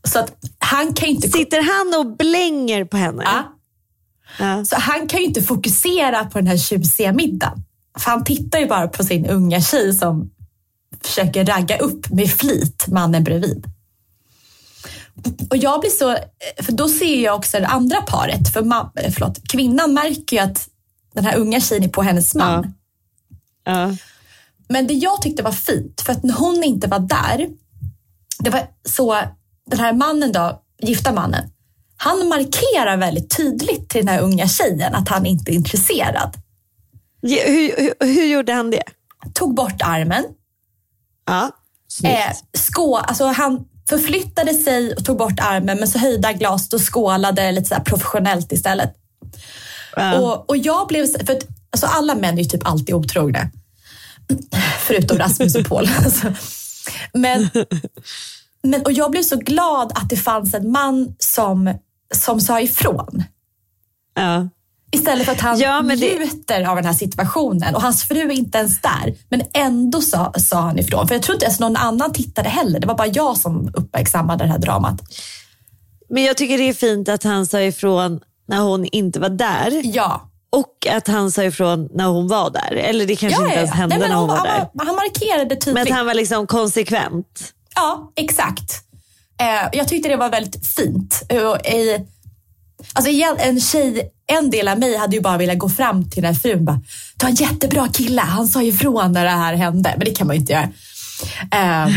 Så att han kan inte... Sitter han och blänger på henne? Ja. Ja. Så han kan ju inte fokusera på den här tjusiga middagen. För han tittar ju bara på sin unga tjej som försöker ragga upp med flit mannen bredvid. Och jag blir så, för då ser jag också det andra paret. För ma, förlåt, kvinnan märker ju att den här unga tjejen är på hennes man. Ja. Men det jag tyckte var fint, för att när hon inte var där, det var så, den här mannen då, gifta mannen, han markerar väldigt tydligt till den här unga tjejen att han inte är intresserad. Ja, Hur, hur, hur gjorde han det? Tog bort armen, Ja. Snyggt. eh, skå, alltså han förflyttade sig och tog bort armen men så höjde han glaset och skålade lite så professionellt istället. Ja. Och, och jag blev, för alltså alla män är ju typ alltid otrogna. Förutom Rasmus och Paul. Alltså. Men, men, och jag blev så glad att det fanns en man som, som sa ifrån. Ja. Istället för att han Ja, men det- njuter av den här situationen och hans fru är inte ens där. Men ändå sa, sa han ifrån. För jag tror inte ens någon annan tittade heller. Det var bara jag som uppmärksammade det här dramat. Men jag tycker det är fint att han sa ifrån när hon inte var där Ja, och att han sa ifrån när hon var där. Eller det kanske ja, inte ens ja. hände Nej, men när hon var han, där. han, han markerade Men tydligt. att han var liksom konsekvent. Ja, exakt. Eh, jag tyckte det var väldigt fint. Och i, alltså igen, en tjej, en del av mig hade ju bara velat gå fram till den här frun och bara, du har en jättebra kille, han sa ifrån när det här hände. Men det kan man ju inte göra. Eh,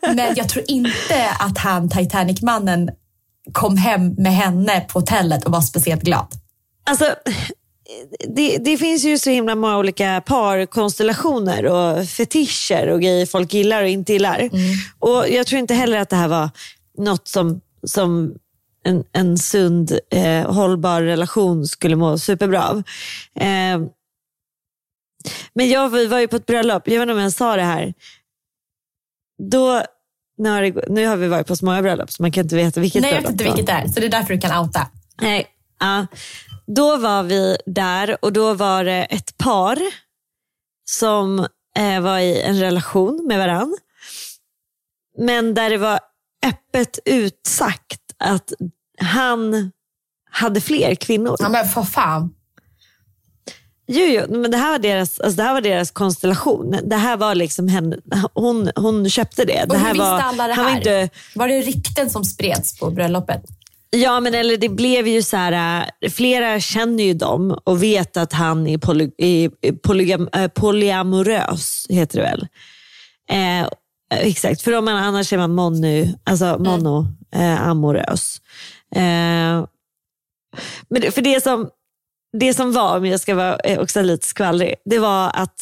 men jag tror inte att han, Titanic-mannen, kom hem med henne på hotellet och var speciellt glad. Alltså, det, det finns ju så himla många olika parkonstellationer och fetischer och grejer folk gillar och inte gillar. Och Jag tror inte heller att det här var något som, som en, en sund, eh, hållbar relation skulle må superbra av. Eh, men jag var var ju på ett bröllop, jag vet inte om jag sa det här. Då, det, nu har vi varit på så många bröllop så man kan inte veta vilket Nej, jag bröllop vet inte det var. vilket det är, så det är därför du kan outa. Nej, ja. Då var vi där och då var det ett par som eh, var i en relation med varann. Men där det var öppet utsagt att han hade fler kvinnor. Ja, men för fan. Jo, jo, men det här var deras, alltså det här var deras konstellation. Det här var liksom henne, hon, hon köpte det. Och det hur visste var, alla det här? var inte, Var det rykten som spreds på bröllopet? Ja, men eller det blev ju så här, äh, flera känner ju dem och vet att han är, poly, är polygam, äh, polyamorös, heter det väl. Eh, exakt, för om man, annars är man mono, alltså mono eh, amorös. Eh, men det, för det som, det som var, om jag ska vara eh, också lite skvallrig, det var att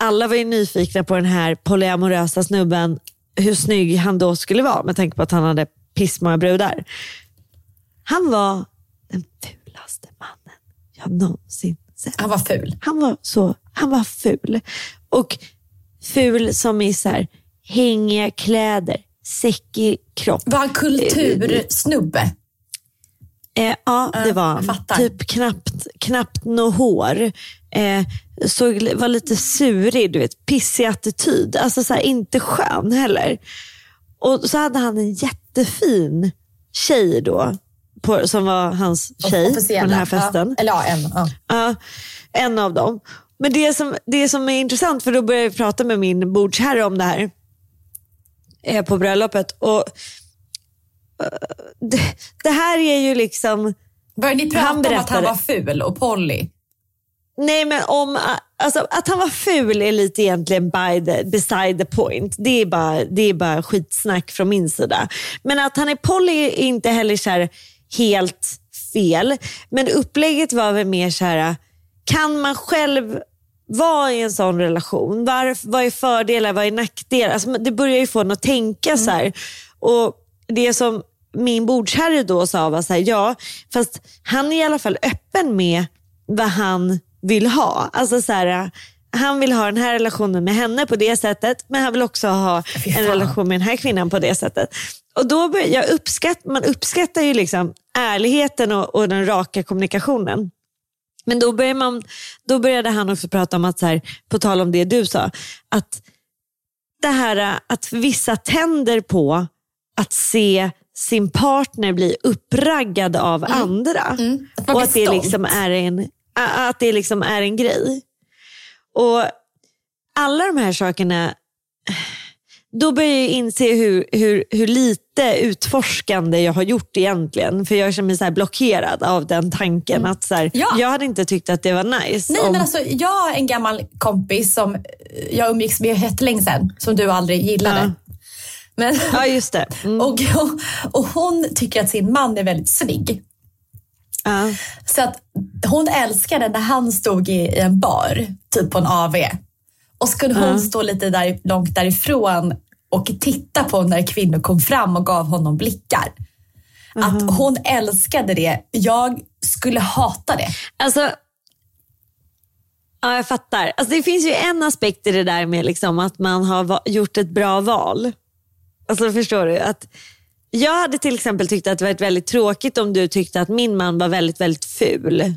alla var ju nyfikna på den här polyamorösa snubben, hur snygg han då skulle vara med tanke på att han hade pissmånga brudar. Han var den fulaste mannen jag någonsin sett. Han var ful. Han var så, han var ful. Och ful som i så här, hängiga kläder, säckig kropp. Var han kultursnubbe? Eh, ja, det var han. Typ knappt, knappt något hår. Eh, såg, var lite surig, du vet, pissig attityd. Alltså så här, inte skön heller. Och så hade han en jättefin tjej då, på, som var hans tjej på den här festen. Ja. Eller ja, en. Ja. Ja, en av dem. Men det som, det som är intressant, för då började jag prata med min bordsherre om det här eh, på bröllopet. Och, eh, det, det här är ju liksom, Började ni prata om att han var ful och Polly? nej men om, alltså, att han var ful är lite egentligen by the, beside the point. Det är, bara, det är bara skitsnack från min sida. Men att han är poly är inte heller så här helt fel. Men upplägget var väl mer så här, kan man själv vara i en sån relation? Var, vad är fördelar, vad är nackdelar? Alltså, det börjar ju få en att tänka så här. Och det som min bordsherre då sa var så här, ja, fast han är i alla fall öppen med vad han vill ha. Alltså så här, han vill ha den här relationen med henne på det sättet, men han vill också ha en relation med den här kvinnan på det sättet. Och då bör, jag uppskatt, Man uppskattar ju liksom ärligheten och, och den raka kommunikationen. Men då, började man, då började han också prata om att, så här, på tal om det du sa, att det här att vissa tänder på att se sin partner bli uppraggad av andra. Mm. Att man Och att det, liksom är en, att det liksom är en grej. Och alla de här sakerna, då börjar jag inse hur, hur, hur lite utforskande jag har gjort egentligen. För jag känner mig så blockerad av den tanken. att så här, Mm. Ja. Jag hade inte tyckt att det var nice. Nej, om, men alltså, jag har en gammal kompis som jag umgicks med jättelänge sedan, som du aldrig gillade. Ja. Men, Ja, just det. Mm. och, och hon tycker att sin man är väldigt snygg. Ja. Så att hon älskade när han stod i, i en bar, typ på en AV. Och så kunde hon stå lite där, långt därifrån och titta på när kvinnor kom fram och gav honom blickar. Att hon älskade det. Jag skulle hata det. Alltså, ja, jag fattar. Alltså, det finns ju en aspekt i det där med liksom att man har gjort ett bra val. Alltså, förstår du? Att jag hade till exempel tyckt att det varit väldigt tråkigt om du tyckte att min man var väldigt, väldigt ful.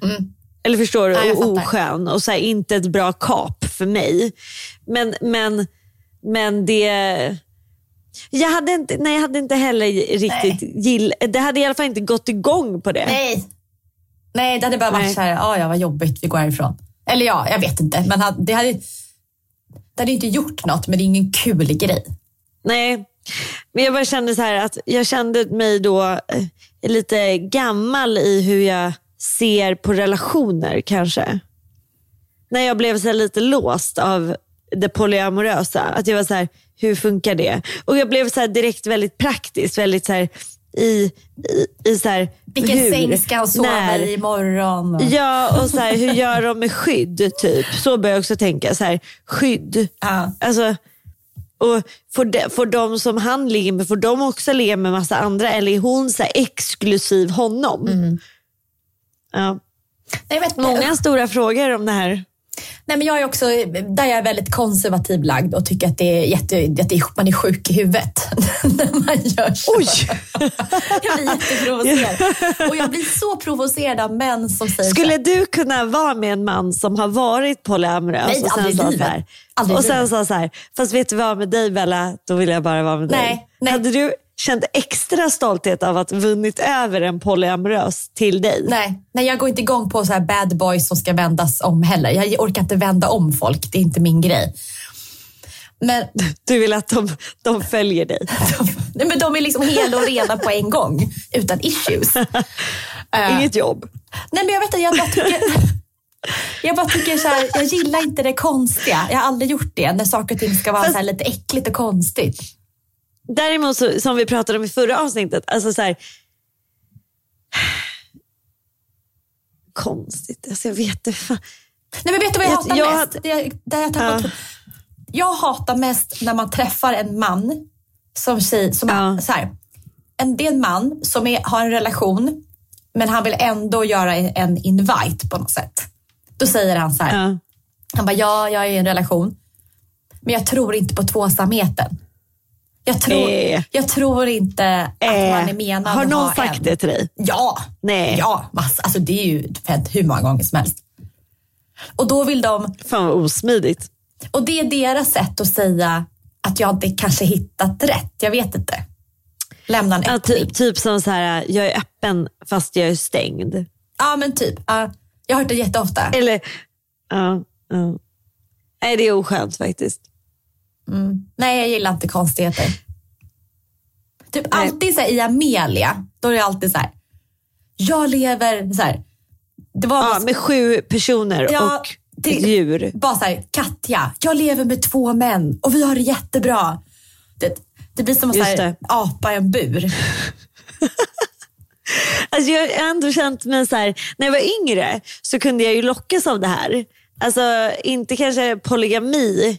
Eller förstår du? Ja, och oskön och så här, inte ett bra kap för mig. Men, men, men det... Jag hade, inte, nej, jag hade inte heller riktigt gill, Det hade i alla fall inte gått igång på det. Nej. Nej, det hade bara varit Nej. så här, "Ah, ja vad jobbigt, vi går härifrån. Eller ja, jag vet inte. Men det hade, det hade inte gjort något, men det är ingen kul grej. Nej, men jag bara kände så här att jag kände mig då eh, lite gammal i hur jag ser på relationer kanske. När jag blev så lite låst av det polyamorösa. Att jag var så här, hur funkar det? Och jag blev så direkt väldigt praktisk. Väldigt så här, i, i, i så här, Vilken hur, säng ska han sova när. i imorgon? Och, Ja, och så här, hur gör de med skydd? typ? Så börjar jag också tänka. Så här, skydd. Ja. Alltså, och får, de, får de som han ligger med, får de också ligga med massa andra? Eller är hon så exklusiv honom? Ja. Nej, jag vet, Många stora frågor om det här. Nej, men jag är också, där jag är väldigt konservativ lagd och tycker att, det är jätte, att det är, man är sjuk i huvudet när man gör så. Oj! Jag blir jätteprovocerad. Och jag blir så provocerad av män som säger Skulle så. du kunna vara med en man som har varit polyamorös Nej, och sen aldrig i livet. och sen sa så här, fast vet du vad med dig Bella, då vill jag bara vara med dig. Nej, nej. Hade du känt extra stolthet av att vunnit över en polyamorös till dig? Nej, nej, jag går inte igång på så här bad boys som ska vändas om heller. Jag orkar inte vända om folk, det är inte min grej. Men, Du vill att de, de följer dig? nej, men de är liksom hela och rena på en gång, utan issues. Eh, Inget jobb? Nej men jag vet inte, jag bara tycker... Jag bara tycker så här, jag gillar inte det konstiga. Jag har aldrig gjort det, när saker och ting ska vara Fast- så lite äckligt och konstigt. Däremot, så, som vi pratade om i förra avsnittet, alltså så här, konstigt, alltså jag vet inte. fan. Nej men vet du vad jag Jag- hatar jag mest? hade- Det, jag- där jag, tappat Ja. jag hatar mest när man träffar en man som tjej, som Ja. så här, en, det är en man som är, har en relation men han vill ändå göra en invite på något sätt. Då säger han så här, Ja. Han bara, ja, jag är i en relation. Men jag tror inte på tvåsamheten. Jag tror, Eh. jag tror inte att man är Eh, menad har någon ha sagt en. det till dig? Ja. Nej. Ja, massa. Alltså det är ju hänt hur många gånger som helst. Och då vill de, Fan vad osmidigt. och det är deras sätt att säga att jag inte kanske hittat rätt. Jag vet inte. Lämna en Ja, öppning. typ, typ som så här, jag är öppen fast jag är stängd. Ja, men typ. Ja, jag har hört det jätteofta. Eller, ja, ja. Nej det är oskönt faktiskt. Nej, jag gillar inte konstigheter. Typ Nej. alltid så här, i Amelia, då är det alltid så här. Jag lever så här. Det var Ja, med sju personer Ja, och ett djur. bara så här, Katja, jag lever med två män och vi har det jättebra. Det, det blir som att så här, apa i en bur. Alltså jag har ändå känt mig så här, när jag var yngre så kunde jag ju lockas av det här. Alltså inte kanske polygami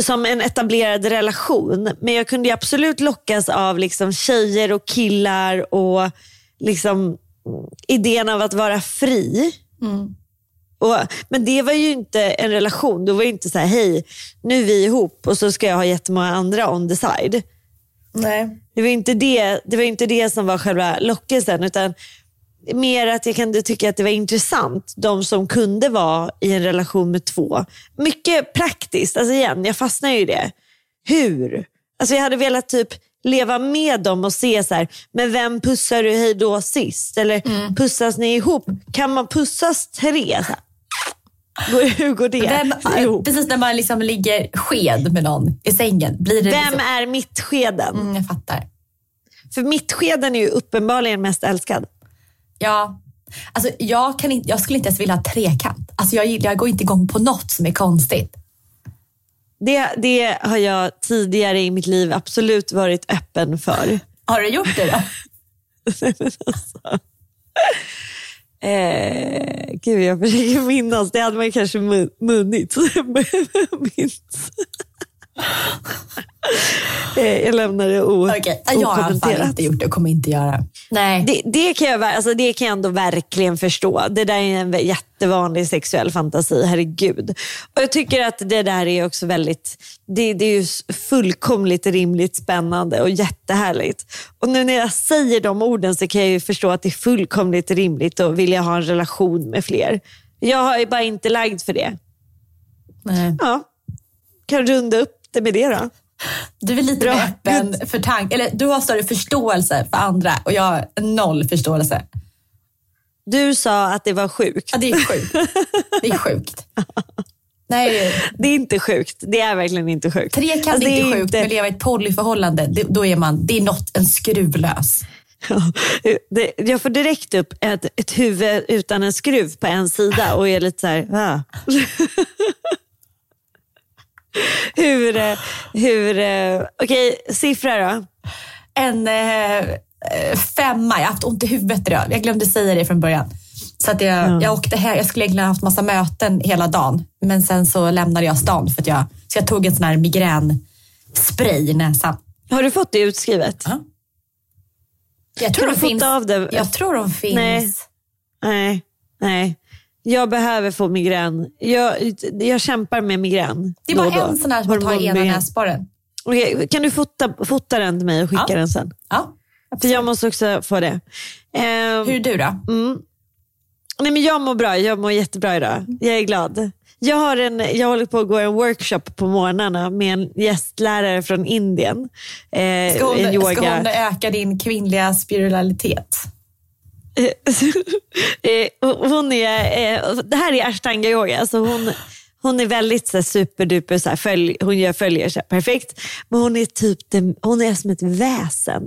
som en etablerad relation. Men jag kunde absolut lockas av liksom tjejer och killar och liksom idén av att vara fri. Mm. Och, men det var ju inte en relation. Då var det inte så här, hej, nu är vi ihop och så ska jag ha jättemånga andra on the side. Nej. Det var inte det, det, var inte det som var själva lockelsen. Utan mer att jag kunde tycka att det var intressant. De som kunde vara i en relation med två. Mycket praktiskt. Alltså igen, jag fastnar ju i det. Hur? Alltså jag hade velat typ leva med dem och se så här, men vem pussar du hej då sist? Eller pussas ni ihop? Kan man pussas tre? Hur går det Vem, ihop? precis när man liksom ligger sked med någon i sängen. Blir det Vem liksom, är mittskeden? mm, jag fattar. För mittskeden är ju uppenbarligen mest älskad. Ja. Alltså, jag, kan inte, jag skulle inte ens vilja ha trekant. Alltså, jag, jag går inte igång på något som är konstigt. Det, det har jag tidigare i mitt liv absolut varit öppen för. Har du gjort det då? Eh, gud, jag försöker minnas. Det hade man kanske mun- munnit. Minns. Eh, jag lämnar det o- Okej, Jag har i alla fall okommenterat. inte gjort det och kommer inte göra. Nej. Det, det, kan jag, alltså det kan jag ändå verkligen förstå. Det där är en jättevanlig sexuell fantasi, herregud. Och Jag tycker att det där är också väldigt, det, det är ju fullkomligt rimligt spännande och jättehärligt. Och nu när jag säger de orden så kan jag ju förstå att det är fullkomligt rimligt att vilja ha en relation med fler. Jag är bara inte lagd för det. Nej. Ja, kan runda upp det med det då. Du är lite Bra. mer öppen för tank. Eller du har större förståelse för andra och jag har noll förståelse. Du sa att det var sjukt. Ja, det är sjukt. Det är sjukt. Nej, Det är inte sjukt. Det är verkligen inte sjukt. trekant Alltså, är det inte sjukt, men leva i ett polyförhållande, det, då är man, det är något, en skruvlös. Ja, det, jag får direkt upp ett, ett huvud utan en skruv på en sida och är lite så här, va? Hur, eh, hur, eh, okej, siffra då? En eh, eh, femma, jag har haft ont i huvudet idag. Jag glömde säga det från början. Så att jag, jag åkte här, jag skulle egentligen ha haft massa möten hela dagen. Men sen så lämnade jag stan för att jag, så jag tog en sån här migränspray i näsan. Har du fått det utskrivet? Ja. Jag tror Kan de finns. av det? Jag tror de finns. Nej. Nej, nej. Jag behöver få migrän. Jag, jag kämpar med migrän. Det är bara en sån här som tar ena näsborren. Okej, kan du fota, fota den till mig och skicka Ja. den sen? Ja. För jag måste också få det. Ehm, Hur är du då? Nej, men jag mår bra. Jag mår jättebra idag. Jag är glad. Jag, har en, jag håller på att gå en workshop på morgnarna med en gästlärare från Indien. Eh, Ska hon, en yoga. ska hon öka din kvinnliga spiritualitet? Eh, hon är, eh, det här är ashtanga yoga. Alltså hon, hon är väldigt så här, superduper, så här, följ, hon gör följer så här, perfekt. Men hon är typ hon är som ett väsen.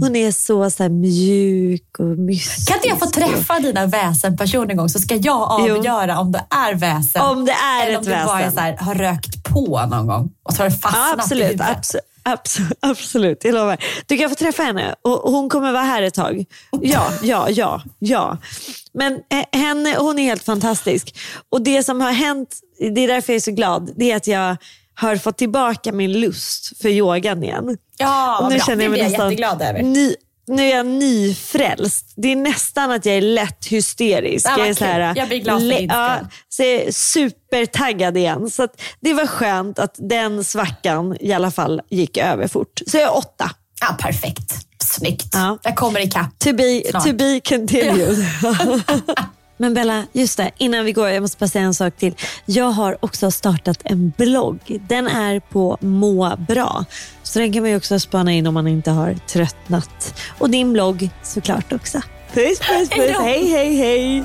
Hon är så, så mjuk och mystisk. Kan inte jag få träffa dina väsenpersoner en gång så ska jag avgöra om det är väsen. Om det är eller ett om du bara väsen. så här, har rökt på någon gång och så har det fastnat Ja, i absolut, huvudet. absolut, absolut, absolut, jag lovar. Du kan få träffa henne och hon kommer vara här ett tag. Ja, ja, ja, ja. Men eh, henne, hon är helt fantastisk. Och det som har hänt, det är därför jag är så glad, det är att jag har fått tillbaka min lust för yogan igen. Ja, Och vad nu bra. känner det jag blir mig jag nästan jätteglad över. Ny, nu är jag nyfrälst. Det är nästan att jag är lätt hysterisk. Ja, jag, är så här. Jag blir glad för din ja, så är supertaggad igen. Så det var skönt att den svackan i alla fall gick över fort. Så jag är åtta. Ja, perfekt. Snyggt. Ja. Jag kommer ikapp. To be, Snart. to be continued. Men Bella, just det, innan vi går, jag måste bara säga en sak till. Jag har också startat en blogg. Den är på Må bra. Så den kan man ju också spana in om man inte har tröttnat. Och din blogg såklart också. Puss, puss, puss. Hej, hej, hej.